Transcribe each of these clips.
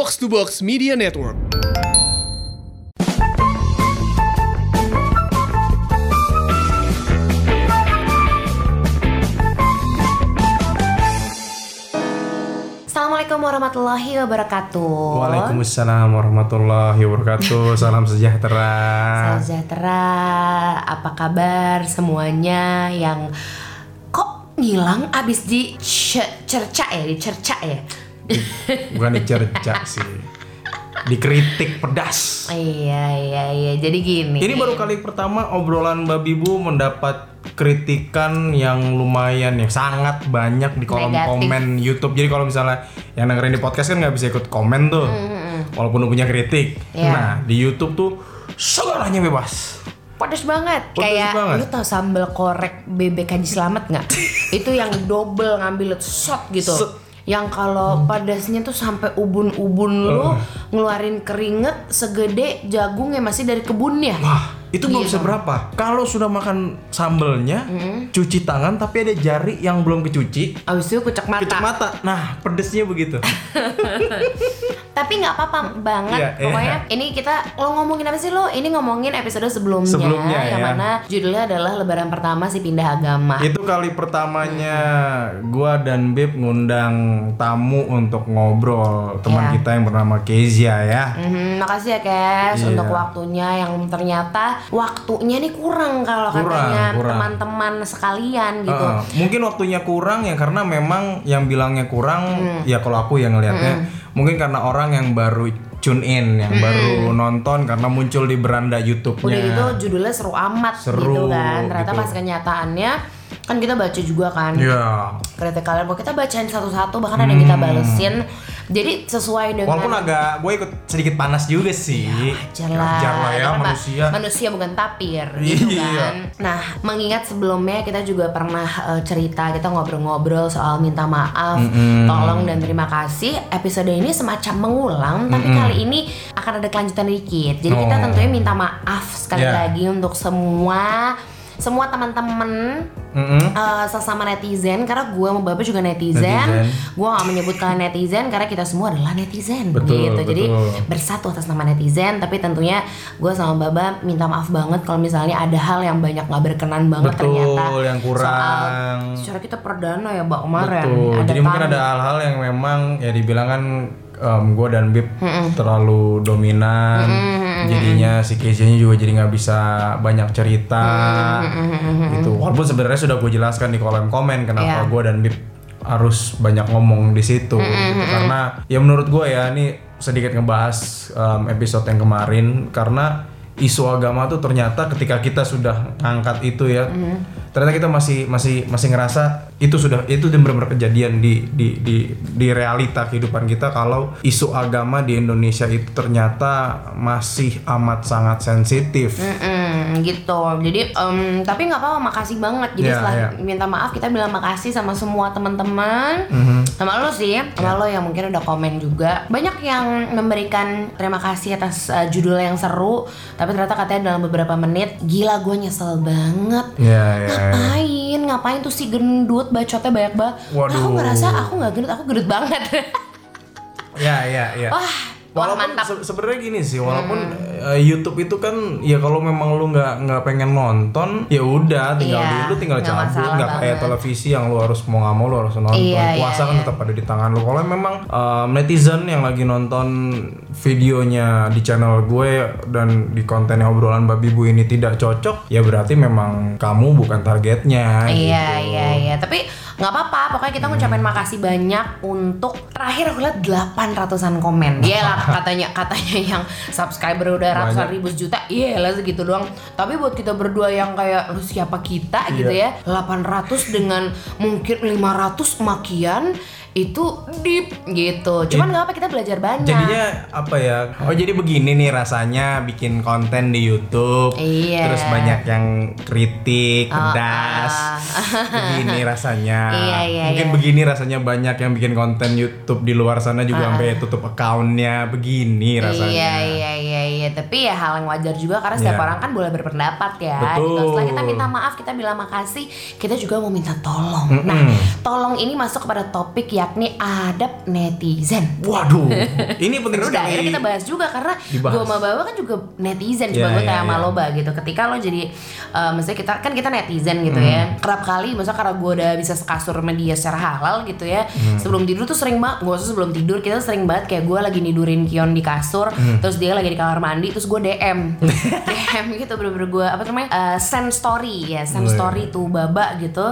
Box to Box Media Network. Assalamualaikum warahmatullahi wabarakatuh. Waalaikumsalam warahmatullahi wabarakatuh. Salam sejahtera. Salam sejahtera. Apa kabar semuanya yang kok ngilang abis di ce- cerca ya, dicerca ya? Bukan dicerca sih. Dikritik pedas. Iya iya iya. Jadi gini. Ini baru kali pertama obrolan Babi Bu mendapat kritikan yang lumayan ya sangat banyak di kolom Negatif. komen YouTube. Jadi kalau misalnya yang dengerin di podcast kan nggak bisa ikut komen tuh, walaupun lu punya kritik. Iya. Nah di YouTube tuh segalanya bebas. Pedes banget. Pedes Kayak banget. lu tau sambal korek bebek haji selamat nggak? Itu yang double ngambil shot gitu. Set. Yang kalau pedasnya tuh sampai ubun-ubun lu ngeluarin keringet segede jagung yang masih dari kebunnya. Wah, itu belum Gitu. seberapa. Kalau sudah makan sambelnya, cuci tangan tapi ada jari yang belum kecuci, Abis itu kucek mata. kecek mata. Nah, pedesnya begitu. Tapi nggak apa-apa banget. Iya, iya. Pokoknya ini kita lo ngomongin apa sih lo? Ini ngomongin episode sebelumnya, Sebelumnya, yang ya. mana judulnya adalah Lebaran pertama si pindah agama. itu kali pertamanya gua dan Bib ngundang tamu untuk ngobrol teman Iya. kita yang bernama Kezia ya. Mhm, makasih ya Kes Iya. untuk waktunya yang ternyata waktunya nih kurang kalau katanya teman-teman sekalian gitu. Heeh. mungkin waktunya kurang ya karena memang yang bilangnya kurang Hmm. ya kalau aku yang ngelihatnya mungkin karena orang yang baru tune in, yang baru nonton karena muncul di beranda YouTube-nya. Hmm. Udah gitu judulnya seru amat Seru, gitu kan. Ternyata gitu. pas kenyataannya kan kita baca juga kan. Iya. Kritik kalian bahwa kita bacain satu-satu bahkan ada yang kita balesin. Jadi sesuai dengan Hmm. Walaupun agak gue ikut sedikit panas juga sih. wajar lah, Wajar lah ya Kenapa? manusia. manusia bukan tapir gitu Iya. kan nah mengingat sebelumnya kita juga pernah eh, cerita kita ngobrol-ngobrol soal minta maaf tolong dan terima kasih episode ini semacam mengulang tapi kali ini akan ada kelanjutan dikit jadi kita Oh. tentunya minta maaf sekali Iya. lagi untuk semua semua teman-teman Mm-mm. eh, sesama netizen karena gue sama bapak juga netizen, Netizen. gue gak menyebut kalian netizen karena kita semua adalah netizen Betul, gitu jadi betul. bersatu atas nama netizen tapi tentunya gue sama baba minta maaf banget kalau misalnya ada hal yang banyak nggak berkenan banget Betul, ternyata yang kurang. soal secara kita perdana ya mbak kemarin Betul. ada Jadi mungkin ada hal-hal yang memang ya dibilang kan gue dan Bib terlalu dominan. Jadinya si Kezia juga jadi nggak bisa banyak cerita gitu. Walaupun sebenarnya sudah gue jelaskan di kolom komen kenapa Iya. gue dan Bib harus banyak ngomong di situ gitu. karena ya menurut gue ya ini sedikit ngebahas um, episode yang kemarin karena isu agama tuh ternyata ketika kita sudah ngangkat itu ya ternyata kita masih masih masih ngerasa itu sudah itu benar-benar kejadian di di di di realita kehidupan kita kalau isu agama di Indonesia itu ternyata masih amat sangat sensitif. Mm-mm, gitu. Jadi em, tapi nggak apa-apa makasih banget. Jadi Iya, setelah iya. minta maaf kita bilang makasih sama semua teman-teman. Mhm. sama lo sih sama lo yang mungkin udah komen juga. Banyak yang memberikan terima kasih atas uh, judul yang seru tapi ternyata katanya dalam beberapa menit gila gue nyesel banget. Ya ya, ya. ngapain? Ngapain tuh si gendut? Bacotnya banyak banget Nah, aku ngerasa aku nggak gendut aku gendut banget. Ya ya ya wah Walaupun mantap Hmm. se- sebenarnya gini sih, walaupun eh, YouTube itu kan ya kalau memang lu nggak nggak pengen nonton, ya udah tinggal Iya, di lu tinggal nggak cabut, nggak kayak televisi yang lu harus mau nggak mau lu harus nonton. Iya, Puasa iya, kan iya. tetap ada di tangan lu. Kalau memang eh, netizen yang lagi nonton videonya di channel gue dan di kontennya obrolan babi bu ini tidak cocok, ya berarti memang kamu bukan targetnya. Iya gitu. iya iya tapi nggak apa-apa pokoknya kita ngucapin makasih banyak untuk terakhir aku lihat 800-an komen. Iya lah katanya katanya yang subscriber udah ratusan ribu juta iya lah segitu doang. Tapi buat kita berdua yang kayak lu siapa kita? gitu ya. 800 dengan mungkin 500 makian itu deep gitu cuman nggak apa kita belajar banyak Jadinya apa ya? Oh jadi begini nih rasanya bikin konten di YouTube. Iya. Terus banyak yang kritik, Oh, pedas. begini rasanya. Iya, iya, Mungkin iya. begini rasanya banyak yang bikin konten YouTube di luar sana juga sampai tutup akunnya. Begini rasanya. Iya iya iya iya tapi ya hal yang wajar juga karena setiap Iya. orang kan boleh berpendapat ya. Betul. Gitu. Setelah kita minta maaf, kita bilang makasih, kita juga mau minta tolong. Nah, tolong ini masuk kepada topik yakni adab netizen. Waduh, ini penting Udah sekali. akhirnya kita bahas juga karena Dibahas. gue sama Baba kan juga netizen coba Iya, gue iya, kayak sama iya. lo Ba gitu. Ketika lo jadi uh, maksudnya kita kan kita netizen gitu ya. Hmm. Kerap kali maksudnya karena gue udah bisa sekasur media secara halal gitu ya. Hmm. Sebelum tidur tuh sering banget, gue sebelum tidur kita sering banget kayak gue lagi nidurin Kion di kasur, Hmm. terus dia lagi di kamar mandi, terus gue DM, DM gitu bener-bener gue apa namanya uh, send story ya, send Oh, iya. story tuh Baba gitu.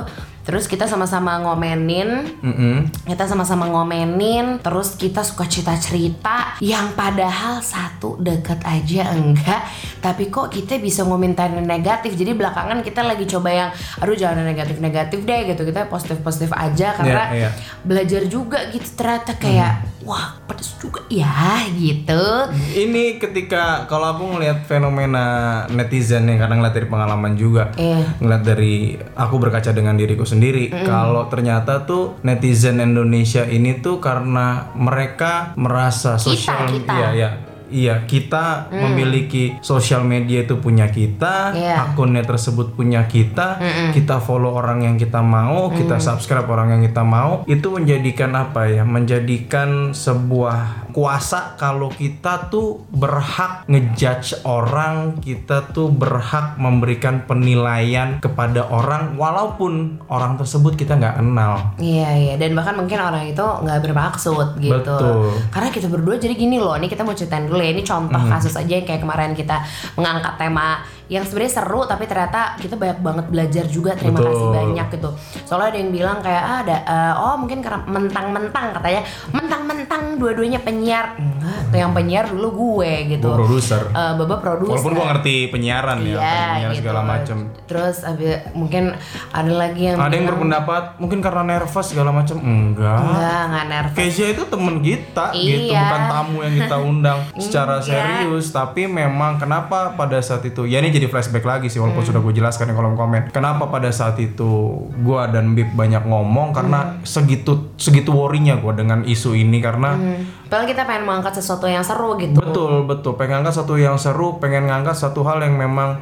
Terus kita sama-sama ngomenin Mm-mm. kita sama-sama ngomenin terus kita suka cerita-cerita yang padahal satu deket aja enggak tapi kok kita bisa ngomentarin negatif jadi belakangan kita lagi coba yang aduh jangan negatif-negatif deh gitu kita positif-positif aja karena Iya, iya. belajar juga gitu ternyata kayak wah pedes juga ya gitu Ini ketika kalau aku ngelihat fenomena netizen yang kadang ngeliat dari pengalaman juga, Iya. ngeliat dari aku berkaca dengan diriku sendiri. Kalau ternyata tuh netizen Indonesia ini tuh karena mereka merasa sosial, kita. iya iya. Kita memiliki sosial media itu punya kita, Iya. akunnya tersebut punya kita, kita follow orang yang kita mau, kita subscribe orang yang kita mau, itu menjadikan apa ya? Menjadikan sebuah kuasa kalau kita tuh berhak ngejudge orang, kita tuh berhak memberikan penilaian kepada orang walaupun orang tersebut kita nggak kenal. Iya iya dan bahkan mungkin orang itu nggak bermaksud gitu. Betul. Karena kita berdua jadi gini loh, ini kita mau ceritain dulu Ini contoh Hmm. kasus aja yang kayak kemarin kita mengangkat tema yang sebenarnya seru tapi ternyata kita banyak banget belajar juga. Terima Betul. kasih banyak gitu. Soalnya ada yang bilang kayak ah, ada eh, oh mungkin karena mentang-mentang katanya mentang-mentang dua-duanya penyiar. Enggak, tuh yang penyiar dulu gue gitu. Gue produser. Eh, Baba produser. Walaupun gue ngerti penyiaran ya, Iya, penyiaran gitu. segala macam. Terus abis- mungkin ada lagi yang Ada yang bilang, berpendapat mungkin karena nervous segala macam. Enggak. enggak, enggak nervous. Kezia itu temen kita gitu Iya. bukan tamu yang kita undang secara Iya. serius tapi memang kenapa pada saat itu ya ini jadi flashback lagi sih walaupun Hmm. sudah gue jelaskan di kolom komen kenapa pada saat itu gue dan Bib banyak ngomong karena Hmm. segitu segitu worrynya gue dengan isu ini karena Hmm. Padahal kita pengen mengangkat sesuatu yang seru gitu. Betul, betul. Pengen ngangkat satu yang seru, pengen ngangkat satu hal yang memang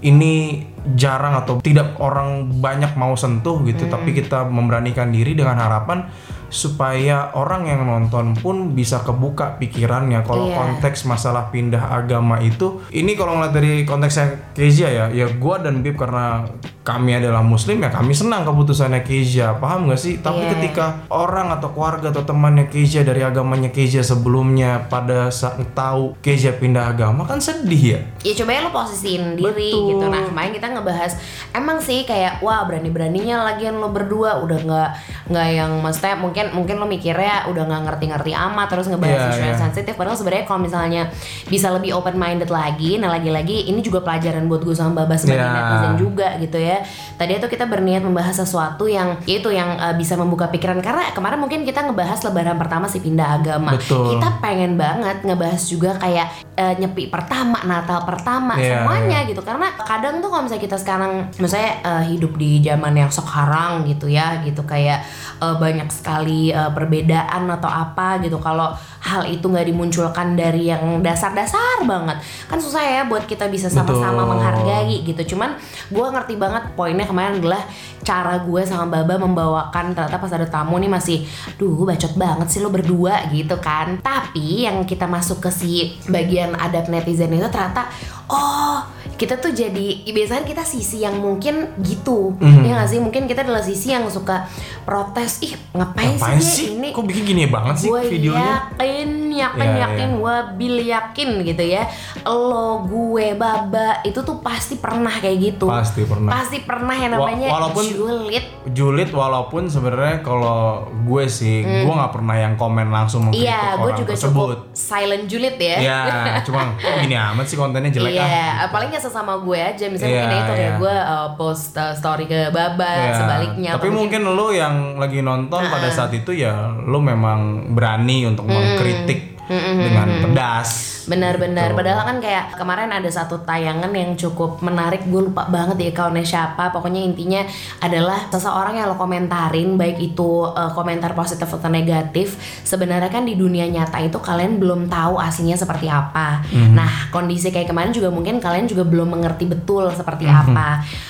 ini jarang atau tidak orang banyak mau sentuh gitu, Hmm. tapi kita memberanikan diri dengan harapan supaya orang yang nonton pun bisa kebuka pikirannya kalau Iya. konteks masalah pindah agama itu ini kalau ngeliat dari konteksnya Kezia ya ya gua dan Bib karena kami adalah muslim ya kami senang keputusannya Kezia paham gak sih tapi Iya. ketika orang atau keluarga atau temannya Kezia dari agamanya Kezia sebelumnya pada saat tahu Kezia pindah agama kan sedih ya Ya coba ya lo posisiin diri Betul. gitu. Nah kemarin kita ngebahas emang sih kayak wah berani beraninya lagian lo berdua udah nggak nggak yang maksudnya mungkin mungkin lo mikirnya udah nggak ngerti-ngerti amat terus ngebahas isu yang iya. sensitif. Padahal sebenarnya kalau misalnya bisa lebih open minded lagi, nah lagi-lagi ini juga pelajaran buat gue sama Baba sebagai Iya. netizen juga gitu ya. Tadi itu kita berniat membahas sesuatu yang itu yang uh, bisa membuka pikiran karena kemarin mungkin kita ngebahas lebaran pertama sih pindah agama. Betul. Kita pengen banget ngebahas juga kayak uh, nyepi pertama, Natal pertama, Iya, semuanya gitu. Karena kadang tuh kalau misalnya kita sekarang misalnya uh, hidup di zaman yang sekarang gitu ya, gitu kayak uh, banyak sekali uh, perbedaan atau apa gitu. Kalau hal itu nggak dimunculkan dari yang dasar-dasar banget, kan susah ya buat kita bisa sama-sama menghargai gitu. Cuman gue ngerti banget poinnya kemarin adalah cara gue sama Baba membawakan ternyata pas ada tamu nih masih duh bacot banget sih lo berdua gitu kan tapi yang kita masuk ke si bagian adab netizen itu ternyata oh kita tuh jadi biasanya kita sisi yang mungkin gitu Mhm. ya gak sih mungkin kita adalah sisi yang suka protes ih ngapain, Ngapain sih sih? ini Kok bikin gini banget sih gue videonya? yakin yakin Iya, yakin iya. wabil yakin gitu ya lo gue baba itu tuh pasti pernah kayak gitu Pasti pernah. pasti pernah yang Wa- namanya walaupun- julid Julid walaupun sebenarnya kalau gue sih gue nggak pernah yang komen langsung mengkritik Hmm. iya gue orang juga tersebut. cukup silent julid ya Ya, cuma kok gini amat sih kontennya jelek ah. paling nggak sesama gue aja. Misalnya Iya, mungkin itu kayak iya. gue uh, post uh, story ke Baba, Ya, sebaliknya. Tapi atau mungkin lo yang lagi nonton pada saat itu ya lo memang berani untuk mengkritik dengan pedas. Benar-benar. Gitu. Padahal kan kayak kemarin ada satu tayangan yang cukup menarik. Gue lupa banget di accountnya siapa. Pokoknya intinya adalah seseorang yang lo komentarin, baik itu uh, komentar positif atau negatif. Sebenarnya kan di dunia nyata itu kalian belum tahu aslinya seperti apa. Mhm. Nah kondisi kayak kemarin juga mungkin kalian juga belum mengerti betul seperti Mhm. apa.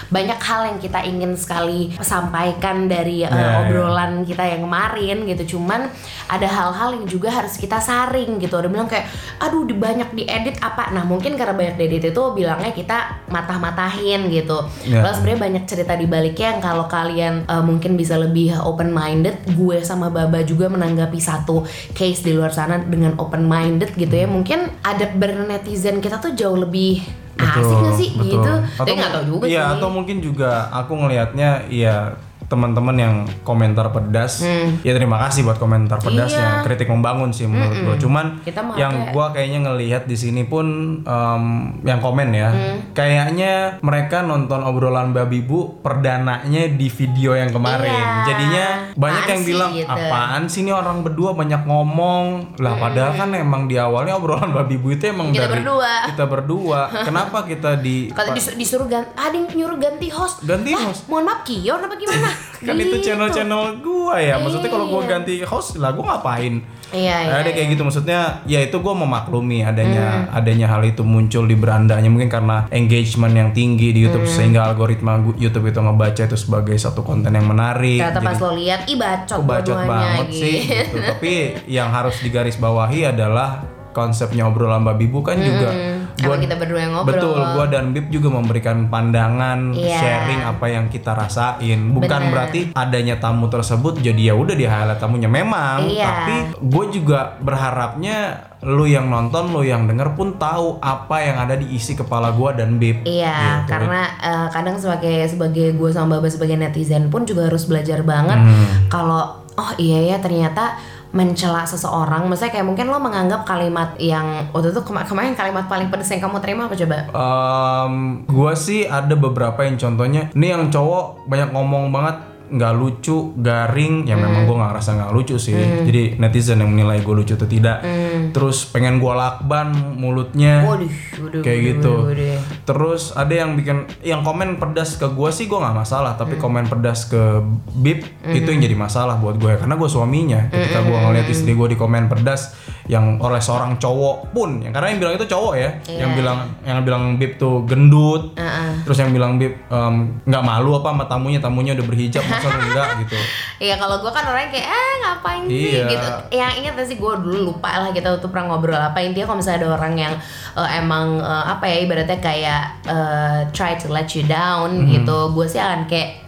Banyak hal yang kita ingin sekali sampaikan dari uh, Ya, ya. obrolan kita yang kemarin gitu. Cuman ada hal-hal yang juga harus kita saring gitu. Ada bilang kayak, aduh di banyak diedit apa? Nah mungkin karena banyak diedit itu bilangnya kita matah-matahin gitu. Ya. Padahal sebenarnya banyak cerita di baliknya yang kalau kalian uh, mungkin bisa lebih open minded, gue sama Baba juga menanggapi satu case di luar sana dengan open minded gitu ya. Mungkin ada bernetizen kita tuh jauh lebih asik gak sih betul. gitu? Atau Tapi nggak tahu juga iya, sih. atau mungkin juga aku ngelihatnya ya teman-teman yang komentar pedas ya terima kasih buat komentar pedasnya Hmm. Iya. kritik membangun sih menurut gua cuman Kita mah yang kayak- gua kayaknya ngelihat di sini pun em, yang komen ya Hmm. kayaknya mereka nonton obrolan babi bu perdananya di video yang kemarin Iya. jadinya banyak Apaan yang bilang gitu. apaan sih ini orang berdua banyak ngomong lah padahal kan emang di awalnya obrolan babi bu itu emang Kita dari berdua. kita berdua kenapa kita di Kalau dis- disuruh ganti, ada yang nyuruh ganti host. Ganti Lah, host. Mohon maaf Kion apa gimana? Kan itu Gitu. channel-channel gua ya maksudnya kalau gua Iya. ganti host lah gua ngapain Iya, iya. ada kayak gitu maksudnya ya itu gua memaklumi adanya Hmm. adanya hal itu muncul di berandanya mungkin karena engagement yang tinggi di YouTube Hmm. sehingga algoritma YouTube itu ngebaca itu sebagai satu konten yang menarik Ternyata pas lo lihat, ih bacot bacot banget gitu. sih gitu. tapi yang harus digarisbawahi adalah konsepnya obrolan babi bu kan juga Emang kita berdua yang ngobrol. Betul, gua dan Bib juga memberikan pandangan, Iya. sharing apa yang kita rasain. Bukan Bener. berarti adanya tamu tersebut jadi ya udah di highlight tamunya memang, Iya. tapi gue juga berharapnya lu yang nonton, lu yang denger pun tahu apa yang ada di isi kepala gua dan Bib. Iya, Gitu. karena eh, kadang sebagai sebagai gue sama Baba sebagai netizen pun juga harus belajar banget Hmm. kalau oh iya ya ternyata mencela seseorang, maksudnya kayak mungkin lo menganggap kalimat yang waktu itu kema- kemarin kalimat paling pedes yang kamu terima apa coba? Em, gua sih ada beberapa yang contohnya, ini yang cowok banyak ngomong banget nggak lucu, garing, ya memang gua nggak ngerasa nggak lucu sih. Jadi netizen yang menilai gue lucu atau tidak. Terus pengen gua lakban mulutnya. Waduh, waduh, kayak waduh, gitu. waduh, waduh. Terus ada yang bikin yang komen pedas ke gua sih gua nggak masalah, tapi Hmm. komen pedas ke Bib itu yang jadi masalah buat gue karena gue suaminya. Ketika Hmm, gua ngeliat istri gue di komen pedas yang oleh seorang cowok pun, yang karena yang bilang itu cowok ya, yang Iya. bilang yang bilang Bib tuh gendut, Heeh. terus yang bilang Bib nggak malu apa sama tamunya, tamunya udah berhijab masa enggak gitu. Iya kalau gue kan orangnya kayak eh ngapain sih Iya. gitu. Yang ingat sih gue dulu lupa lah kita tuh pernah ngobrol apa intinya kalau misalnya ada orang yang eh, emang eh, apa ya ibaratnya kayak eh, try to let you down gitu, gue sih akan kayak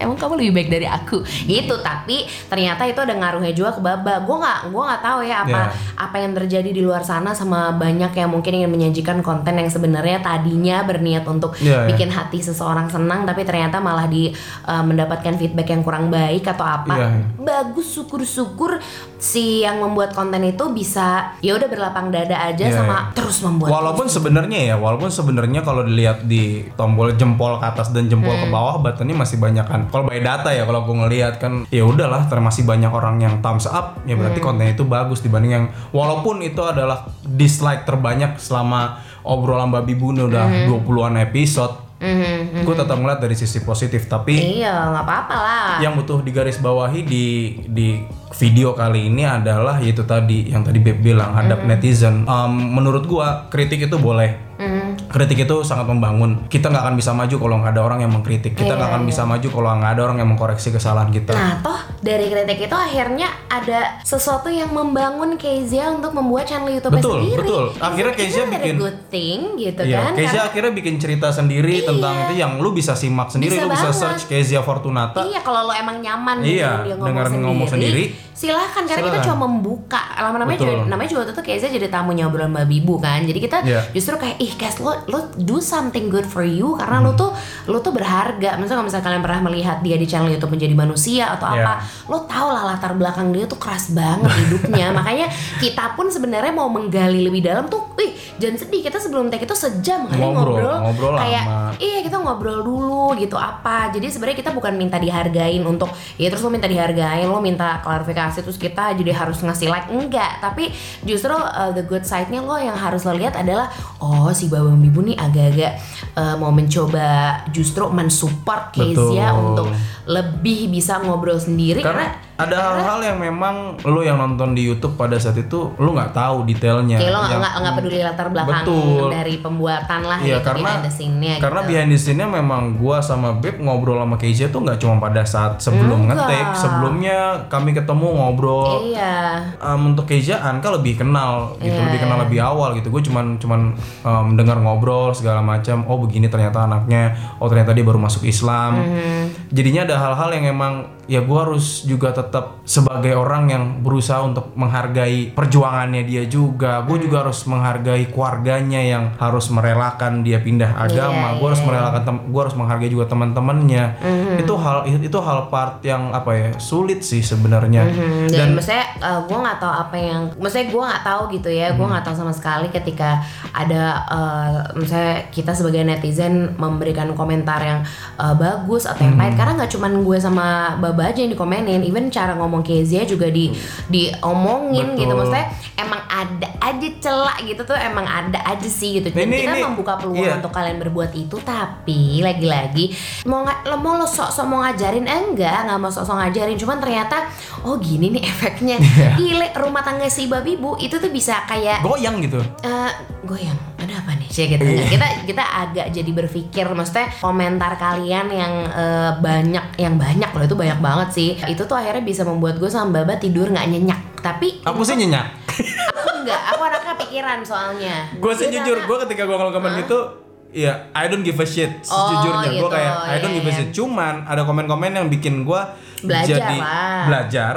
emang kamu lebih baik dari aku gitu tapi ternyata itu ada ngaruhnya juga ke baba gue nggak gue nggak tahu ya apa Ya. apa yang terjadi di luar sana sama banyak yang mungkin ingin menyajikan konten yang sebenarnya tadinya berniat untuk Ya, ya. bikin hati seseorang senang tapi ternyata malah di uh, mendapatkan feedback yang kurang baik atau apa Iya. bagus syukur-syukur si yang membuat konten itu bisa ya udah berlapang dada aja Iya, sama iya. terus membuat Walaupun sebenarnya ya, walaupun sebenarnya kalau dilihat di tombol jempol ke atas dan jempol ke bawah, buttonnya masih banyak kan. Kalau by data ya, kalau aku ngelihat kan, ya udahlah, termasih banyak orang yang thumbs up, ya berarti kontennya itu bagus dibanding yang walaupun itu adalah dislike terbanyak selama obrolan babi bunu udah 20-an episode. Mhm. Gue tetap ngeliat dari sisi positif, tapi iya nggak apa-apa lah yang butuh digarisbawahi di di video kali ini adalah yaitu tadi yang tadi Beb bilang hadap netizen. Em, menurut gua kritik itu boleh. Mhm. Kritik itu sangat membangun. Kita nggak akan bisa maju kalau nggak ada orang yang mengkritik. Kita nggak akan bisa maju kalau nggak ada orang yang mengkoreksi kesalahan kita. Nah, toh dari kritik itu akhirnya ada sesuatu yang membangun Kezia untuk membuat channel YouTube Betul, sendiri. betul. Akhirnya Itu- Kezia bikin- good thing gitu Iya, kan. Kezia akhirnya bikin cerita sendiri tentang itu yang lu bisa simak sendiri, Bisa lu bisa banget. search Kezia Fortunata. Iya, kalau lo emang nyaman Iya, dengan dia ngomong, ngomong sendiri, sendiri. silahkan karena kita Silakan. cuma membuka. Lama-namanya Betul. juga, namanya juga itu Kezia jadi tamunya obrolan Mbak Bibu kan. Jadi kita Iya. justru kayak ih guys lo lo do something good for you karena lo Hmm. tuh lo tuh berharga. Misalnya kalau misalnya kalian pernah melihat dia di channel YouTube menjadi manusia atau Iya. apa, lo tau lah latar belakang dia tuh keras banget hidupnya. Makanya kita pun sebenarnya mau menggali lebih dalam tuh, wih jangan sedih kita sebelum take itu sejam kali Ngobrol, ngobrol, ngobrol kayak lama. iya kita ngobrol dulu gitu apa jadi sebenarnya kita bukan minta dihargain untuk ya terus lo minta dihargain lo minta klarifikasi terus kita jadi harus ngasih like enggak tapi justru uh, the good side-nya lo yang harus lo lihat adalah oh si Babang Bibu nih agak-agak uh, mau mencoba justru mensupport Kezia untuk lebih bisa ngobrol sendiri karena karena ada hal-hal yang memang lu yang nonton di YouTube pada saat itu lu nggak tahu detailnya. Kayak lo nggak nggak peduli latar belakang Betul. dari pembuatan lah Iya gitu karena behind the scene-nya karena gitu. behind the scene-nya memang gua sama Beb ngobrol sama Kezia tuh nggak cuma pada saat sebelum Enggak. ngetek, sebelumnya kami ketemu ngobrol. Iya. Um, untuk Kezia Anka lebih kenal gitu, Iya, lebih kenal lebih awal gitu. Gue cuman cuman um, dengar ngobrol segala macam. Oh begini ternyata anaknya. Oh ternyata dia baru masuk Islam. Mhm. Jadinya ada hal-hal yang emang ya gue harus juga tetap sebagai orang yang berusaha untuk menghargai perjuangannya dia juga. Gue Hmm. juga harus menghargai keluarganya yang harus merelakan dia pindah agama. Iya, gue harus iya. merelakan, tem- gue harus menghargai juga teman-temannya. Mhm. Itu hal itu hal part yang apa ya sulit sih sebenarnya. Hmm, Dan dan, maksudnya gue nggak tahu apa yang, maksudnya gue nggak tahu gitu ya, gue Hmm. nggak tahu sama sekali ketika ada, uh, misalnya kita sebagai netizen memberikan komentar yang uh, bagus atau yang Hmm. pahit, karena nggak cuman gue sama Baba aja yang dikomenin, even cara ngomong Kezia juga di diomongin gitu, Betul. maksudnya emang ada aja celak gitu tuh emang ada aja sih gitu. Dan Ini- kita ini- membuka peluang iya. untuk kalian berbuat itu, tapi lagi-lagi mau nggak lo mau lo sok-sok mau ngajarin eh, enggak nggak mau sok-sok ngajarin cuman ternyata oh gini nih efeknya Iya. gile rumah tangga si babi bu itu tuh bisa kayak goyang gitu. eh goyang ada apa nih? Sih gitu Iya. kita kita agak jadi berpikir maksudnya komentar kalian yang eh, banyak yang banyak loh itu banyak banget sih. Itu tuh akhirnya bisa membuat gue sama baba tidur nggak nyenyak. Tapi Aku sih nyenyak. aku enggak aku anaknya pikiran soalnya. Gue sih Jadi jujur gue ketika gue ngomong komen gitu ya I don't give a shit Oh, sejujurnya gue gitu, kayak I don't iya, give a iya. shit. cuman ada komen-komen yang bikin gue Belajar jadi lah. belajar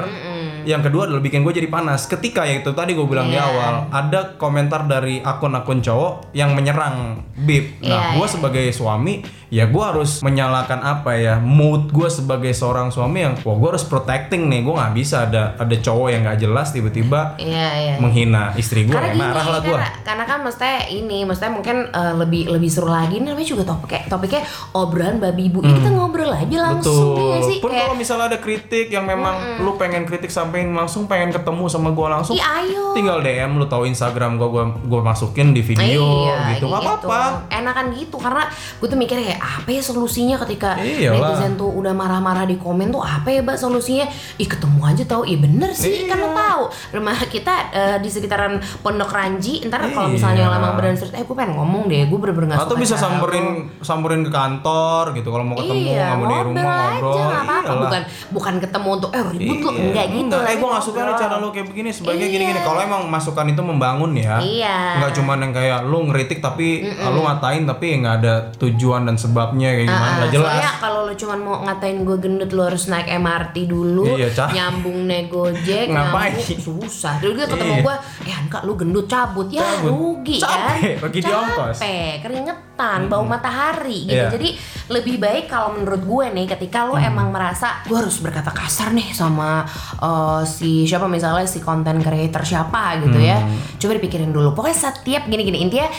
yang kedua adalah bikin gue jadi panas ketika ya itu tadi gue bilang di Iya. awal ada komentar dari akun-akun cowok yang menyerang Bib nah Iya, gue iya. sebagai suami ya gue harus menyalakan apa ya mood gue sebagai seorang suami yang wah gue harus protecting nih. Gue nggak bisa ada ada cowok yang nggak jelas tiba-tiba iya iya. menghina istri gue gini, marah lah gue karena, karena kan maksudnya ini, maksudnya mungkin eh, lebih lebih seru lagi ini namanya juga topik topiknya obrolan babi ibu. Ya, kita ngobrol aja langsung ya nggak sih? Pun kayak kalau misalnya ada kritik yang memang lu pengen kritik sampai langsung pengen ketemu sama gua langsung, Ih, ayo. tinggal DM lu tahu Instagram gua, gua masukin di video Iya, gitu. Gak apa-apa. Enakan gitu karena gue tuh mikir ya apa ya solusinya ketika Iyalah. netizen tuh udah marah-marah di komen tuh apa ya mbak solusinya? Ih ketemu aja tau, iya bener sih kan lo Iya. tahu rumah kita eh, di sekitaran Pondok Ranji. Ntar kalau Iya. misalnya lama berani cerita, eh gue pengen ngomong deh, gue bener-bener gak Atau bisa lo. samperin samperin ke kantor gitu kalau mau ketemu iya, nggak mau di rumah ngobrol. aja nggak Iyalah. bukan bukan ketemu untuk eh ribut Iya. enggak gitu eh gue gak suka nih cara lu kayak begini sebagai Iya. gini-gini. Kalau emang masukan itu membangun ya. Iya. Enggak cuman yang kayak lu ngeritik tapi lu ngatain tapi nggak ada tujuan dan sebabnya kayak gimana nggak jelas. Soalnya kalau lu cuman mau ngatain gue gendut lu harus naik MRT dulu, Iya, Cah. nyambung naik Gojek, Ngapain? nyambung susah. Dulu dia ketemu Iya. gue, ya enggak lu gendut cabut, ya Cabut. rugi Capek, kan. di ongkos. Capek, keringetan, bau matahari gitu. Iya. Jadi lebih baik kalau menurut gue nih ketika lu Hmm. emang merasa gue harus berkata kasar nih sama eh, si siapa misalnya si content creator siapa gitu ya. Hmm. Coba dipikirin dulu. Pokoknya setiap gini-gini intinya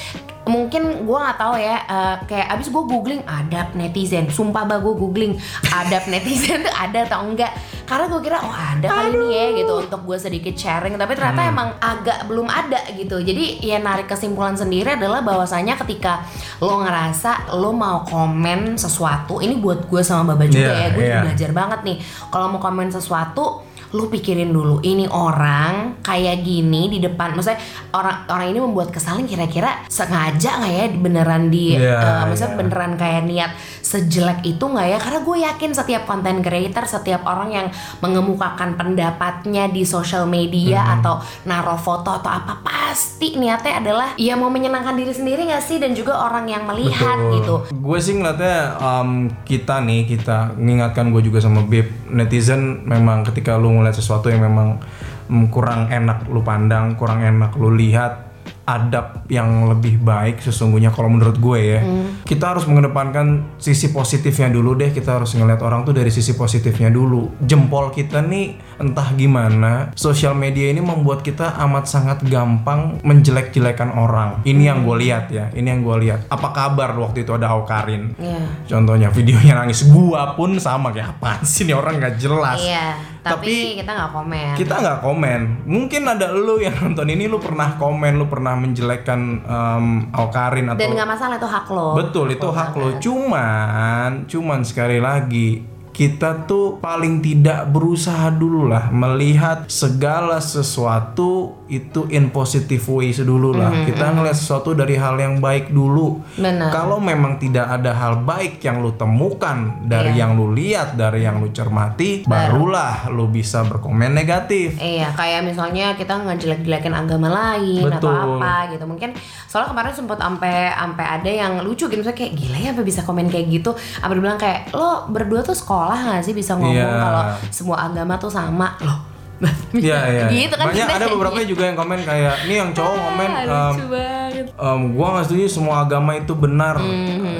mungkin gue nggak tahu ya eh, kayak abis gue googling adab netizen. Sumpah bah gue googling adab netizen tuh ada atau enggak. Karena gue kira oh ada kali ini ya gitu untuk gue sedikit sharing. Tapi ternyata emang agak belum ada gitu. Jadi ya narik kesimpulan sendiri adalah bahwasanya ketika lo ngerasa lo mau komen sesuatu ini buat gue sama baba juga Iya, ya gue iya. belajar banget nih. Kalau mau komen sesuatu lu pikirin dulu ini orang kayak gini di depan maksudnya orang orang ini membuat kesalahan kira-kira sengaja nggak ya beneran di Iya, eh, maksudnya iya. beneran kayak niat sejelek itu nggak ya? Karena gue yakin setiap content creator setiap orang yang mengemukakan pendapatnya di social media Hmm. atau naruh foto atau apa pasti niatnya adalah ya mau menyenangkan diri sendiri nggak sih? Dan juga orang yang melihat gitu. Gue sih ngeliatnya um, kita nih kita mengingatkan gue juga sama Bib. Netizen memang ketika lu ngeliat sesuatu yang memang mm, kurang enak lu pandang, kurang enak lu lihat, adab yang lebih baik sesungguhnya kalau menurut gue ya. Kita harus mengedepankan sisi positifnya dulu deh. Kita harus ngeliat orang tuh dari sisi positifnya dulu. Jempol kita nih entah gimana, sosial media ini membuat kita amat sangat gampang menjelek-jelekan orang. Ini yang gue lihat ya. Ini yang gue lihat. Apa kabar waktu itu ada Aukarin? Iya. Contohnya videonya nangis gua pun sama kayak apa sih nih orang nggak jelas. Iya, tapi, Tapi kita nggak komen. Kita nggak komen. Mungkin ada lu yang nonton ini lu pernah komen, lu pernah menjelekkan em, Aukarin atau Dan nggak masalah itu hak lo. Betul, itu hak lo. Cuman, cuman sekali lagi kita tuh paling tidak berusaha dulu lah melihat segala sesuatu itu in positive ways dulu lah. Kita ngeliat sesuatu dari hal yang baik dulu. Benar. Kalau memang tidak ada hal baik yang lu temukan dari Iya. yang lu lihat, dari yang lu cermati, barulah lu bisa berkomen negatif. Iya, kayak misalnya kita ngejelek-jelekin agama lain atau Betul. apa gitu. Mungkin soalnya kemarin sempat sampai sampai ada yang lucu gitu misalnya kayak gila ya apa bisa komen kayak gitu. Apa dibilang kayak lo berdua tuh sekolah nggak sih bisa ngomong Iya. kalau semua agama tuh sama loh. Iya, iya. Gitu kan Banyak ada beberapa juga yang komen kayak, nih yang cowok komen Ah, banget. Em, gua nggak setuju semua agama itu benar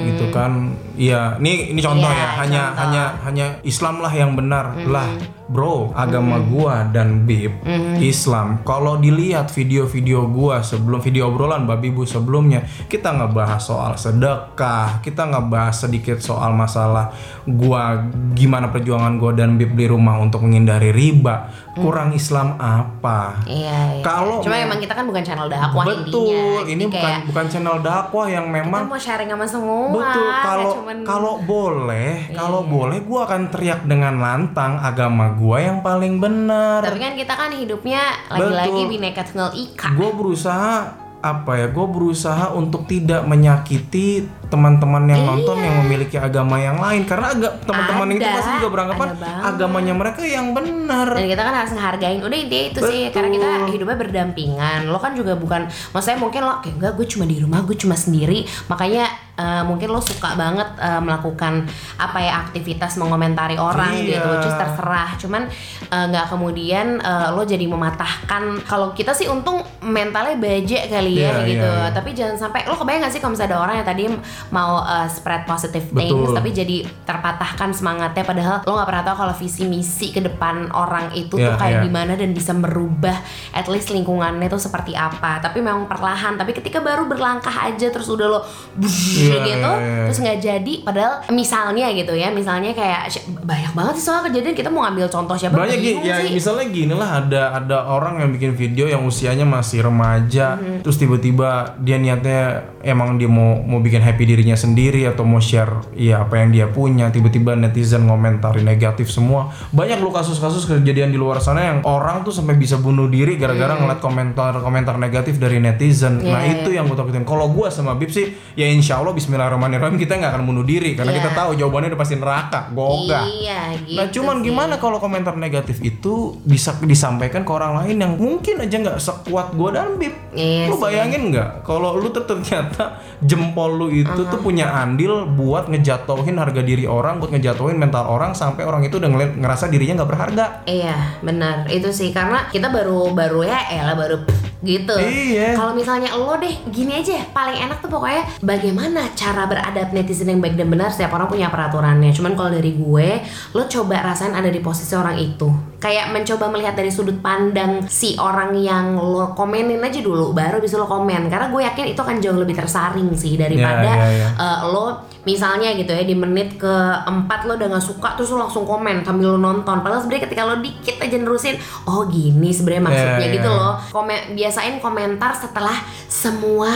gitu kan iya ini ini contoh Hmm. Iya, ya hanya contoh. hanya hanya Islam lah yang benar Hmm. lah bro agama gua dan bib Islam kalau dilihat video-video gua sebelum video obrolan babi bu sebelumnya kita ngebahas soal sedekah kita ngebahas sedikit soal masalah gua gimana perjuangan gua dan bib di rumah untuk menghindari riba kurang Islam apa Iya, iya. Kalau Cuma emang kita kan bukan channel dakwah Betul, intinya. ini bukan kayak bukan channel dakwah yang kita memang mau sharing sama semua. betul. nggak Kalau cuman- Iya. kalau boleh, kalau boleh, gua akan teriak dengan lantang agama gua yang paling benar. Tapi kan kita kan hidupnya lagi-lagi bineka tunggal ika. Gue berusaha apa ya? Gue berusaha untuk tidak menyakiti teman-teman yang nonton yang memiliki agama yang lain karena agak teman-teman itu Iya. Pasti juga beranggapan agamanya mereka yang benar. dan kita kan harus ngehargain udah intinya itu sih Betul. karena kita hidupnya berdampingan lo kan juga bukan maksudnya mungkin lo kayak enggak gue cuma di rumah gue cuma sendiri makanya eh, mungkin lo suka banget eh, melakukan apa ya aktivitas mengomentari orang Iya. gitu is terserah cuman eh, nggak kemudian eh, lo jadi mematahkan kalau kita sih untung mentalnya baja kali ya Iya, gitu iya, iya. tapi jangan sampai lo kebayang gak sih kalau misalnya ada orang yang tadi mau uh, spread positive things Betul. tapi jadi terpatahkan semangatnya padahal lo nggak pernah tahu kalau visi misi ke depan orang itu tuh Iya, kayak iya. gimana dan bisa merubah at least lingkungannya tuh seperti apa tapi memang perlahan tapi ketika baru berlangkah aja terus udah lo bush, Iya, gitu iya, iya. terus nggak jadi padahal misalnya gitu ya misalnya kayak "Sh- banyak banget sih soal kejadian kita mau ngambil contoh siapa banyak gini, ya sih. misalnya gini lah ada ada orang yang bikin video yang usianya masih remaja Mm-hmm. terus tiba-tiba dia niatnya emang dia mau mau bikin happy dirinya sendiri atau mau share ya apa yang dia punya tiba-tiba netizen ngomentari negatif semua banyak lo kasus-kasus kejadian di luar sana yang orang tuh sampai bisa bunuh diri gara-gara ngeliat komentar-komentar negatif dari netizen nah Mm-hmm. Iya, itu yang gue takutin kalau gue sama Bib sih ya insya Allah Bismillahirrahmanirrahim kita nggak akan bunuh diri karena Iya. kita tahu jawabannya udah pasti neraka goga iya gitu Nah cuman sih. gimana kalau komentar negatif itu bisa disampaikan ke orang lain yang mungkin aja nggak sekuat gue dan Bib. Iya lu bayangin nggak kalau lu tuh ternyata jempol lu itu tuh punya andil buat ngejatuhin harga diri orang, buat ngejatuhin mental orang sampai orang itu udah ngeliat, ngerasa dirinya nggak berharga. Iya benar itu sih karena kita baru baru ya elah baru gitu. Iya. Kalau misalnya lo deh gini aja paling enak tuh pokoknya bagaimana cara beradab netizen yang baik dan benar setiap orang punya peraturannya. Cuman kalau dari gue lo coba rasain ada di posisi orang itu. Kayak mencoba melihat dari sudut pandang si orang yang lo komenin aja dulu baru bisa lo komen karena gue yakin itu akan jauh lebih tersaring sih daripada Iya, iya, iya. eh, lo misalnya gitu ya di menit keempat lo udah gak suka terus lo langsung komen sambil lo nonton padahal sebenarnya ketika lo dikit aja nerusin oh gini sebenarnya maksudnya Iya, gitu iya. loh komen biasain komentar setelah semua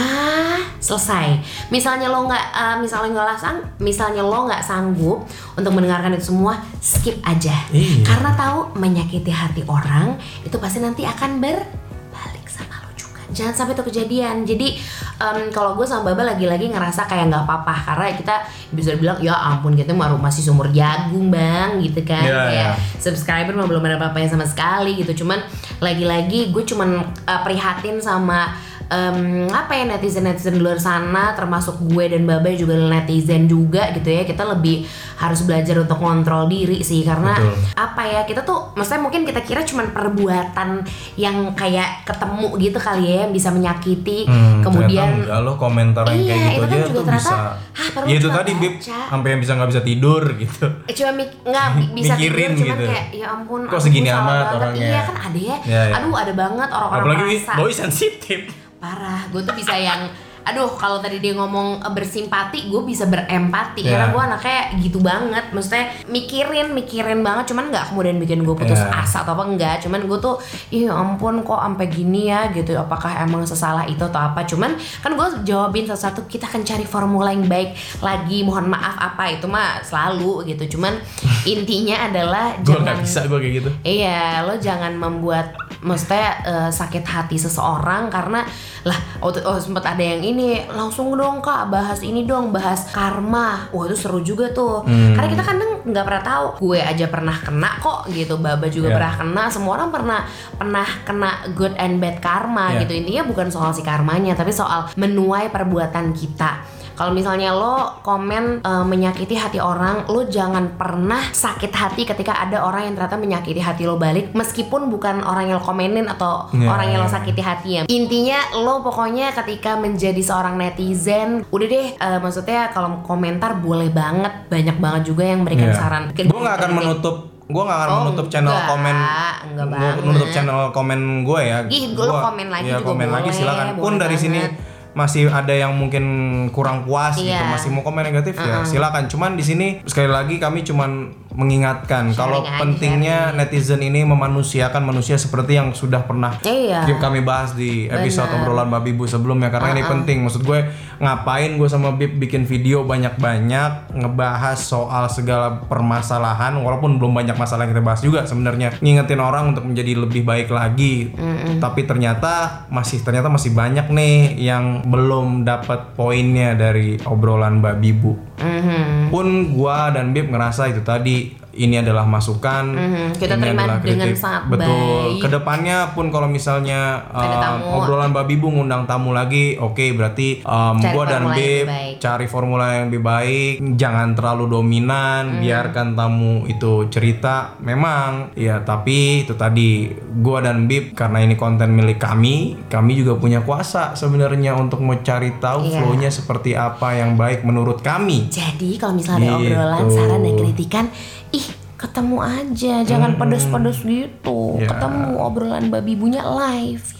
selesai misalnya lo nggak eh, misalnya nggak sang misalnya lo nggak sanggup untuk mendengarkan itu semua skip aja Iya. karena tahu menyakiti hati orang itu pasti nanti akan berbalik sama lo juga. Jangan sampai itu kejadian. Jadi em, kalau gue sama Baba lagi-lagi ngerasa kayak nggak apa-apa. Karena kita bisa bilang ya ampun kita baru masih sumur jagung bang gitu kan. Iya, kayak iya. subscriber mah belum ada apa-apanya sama sekali gitu. Cuman lagi-lagi gue cuman uh, prihatin sama em, apa ya netizen netizen di luar sana termasuk gue dan Babe juga netizen juga gitu ya kita lebih harus belajar untuk kontrol diri sih karena Betul. apa ya kita tuh maksudnya mungkin kita kira cuman perbuatan yang kayak ketemu gitu kali ya yang bisa menyakiti Hmm, kemudian enggak loh komentar yang Iya, kayak gitu itu kan aja juga tuh ternyata, bisa "Hah, baru ya itu tadi bib baca." sampai yang bisa nggak bisa tidur gitu Eh, cuma mik nggak bi- bisa Mikirin tidur cuman gitu. kayak ya ampun Kok segini amat banget." orangnya? iya kan ada ya Iya, iya. aduh ada banget orang-orang apalagi boy sensitif parah gue tuh bisa yang aduh kalau tadi dia ngomong eh, bersimpati gue bisa berempati. Iya. karena gue anaknya gitu banget. Maksudnya mikirin mikirin banget. Cuman nggak kemudian bikin gue putus Iya. asa atau apa enggak. Cuman gue tuh ya ampun kok sampai gini ya? Gitu. Apakah emang sesalah itu atau apa? Cuman kan gue jawabin satu-satu kita akan cari formula yang baik lagi. Mohon maaf apa itu mah selalu. Gitu. Cuman intinya adalah gue nggak bisa gue kayak gitu. Iya, lo jangan membuat maksudnya eh, sakit hati seseorang karena lah oh, oh sempat ada yang ini langsung dong kak bahas ini dong bahas karma wah itu seru juga tuh Hmm. karena kita kadang nggak pernah tahu gue aja pernah kena kok gitu baba juga Iya. pernah kena semua orang pernah pernah kena good and bad karma Iya. gitu intinya bukan soal si karmanya tapi soal menuai perbuatan kita kalau misalnya lo komen eh, menyakiti hati orang, lo jangan pernah sakit hati ketika ada orang yang ternyata menyakiti hati lo balik, meskipun bukan orang yang lo komenin atau Iya. orang yang lo sakiti hati ya. Intinya lo pokoknya ketika menjadi seorang netizen, udah deh, eh, maksudnya kalau komentar boleh banget, banyak banget juga yang memberikan Iya. saran. gue nggak akan menutup gue nggak akan Oh, menutup channel enggak, komen enggak gua banget. menutup channel komen gue ya Ih, Gua- komen lagi ya, juga komen lagi boleh, silakan pun dari sini banget. Masih ada yang mungkin kurang puas gitu Iya. masih mau komen negatif ya silakan cuman di sini sekali lagi kami cuman mengingatkan kalau aja, pentingnya netizen ini memanusiakan manusia seperti yang sudah pernah Iya. kami bahas di episode Benar. obrolan babi bu sebelumnya karena ini penting. Maksud gue ngapain gue sama Bib bikin video banyak-banyak ngebahas soal segala permasalahan walaupun belum banyak masalah yang kita bahas juga sebenarnya. Ngingetin orang untuk menjadi lebih baik lagi. Tapi ternyata masih ternyata masih banyak nih yang belum dapat poinnya dari obrolan babi bu Mhm. pun gua dan Bib ngerasa itu tadi ini adalah masukan Mhm, kita ini terima adalah dengan kritik. sangat betul baik. ke depannya pun kalau misalnya Ada tamu. obrolan babi bu ngundang tamu lagi oke berarti um, Cari gua dan baik. cari formula yang lebih baik jangan terlalu dominan Hmm. biarkan tamu itu cerita memang ya tapi itu tadi gua dan Bib karena ini konten milik kami kami juga punya kuasa sebenarnya untuk mencari tahu Iya. flow-nya seperti apa yang baik menurut kami Jadi kalau misalnya ada Gitu. obrolan, saran dan kritikan, ih ketemu aja, jangan pedes-pedes gitu. Ya. Ketemu obrolan babi bunya live.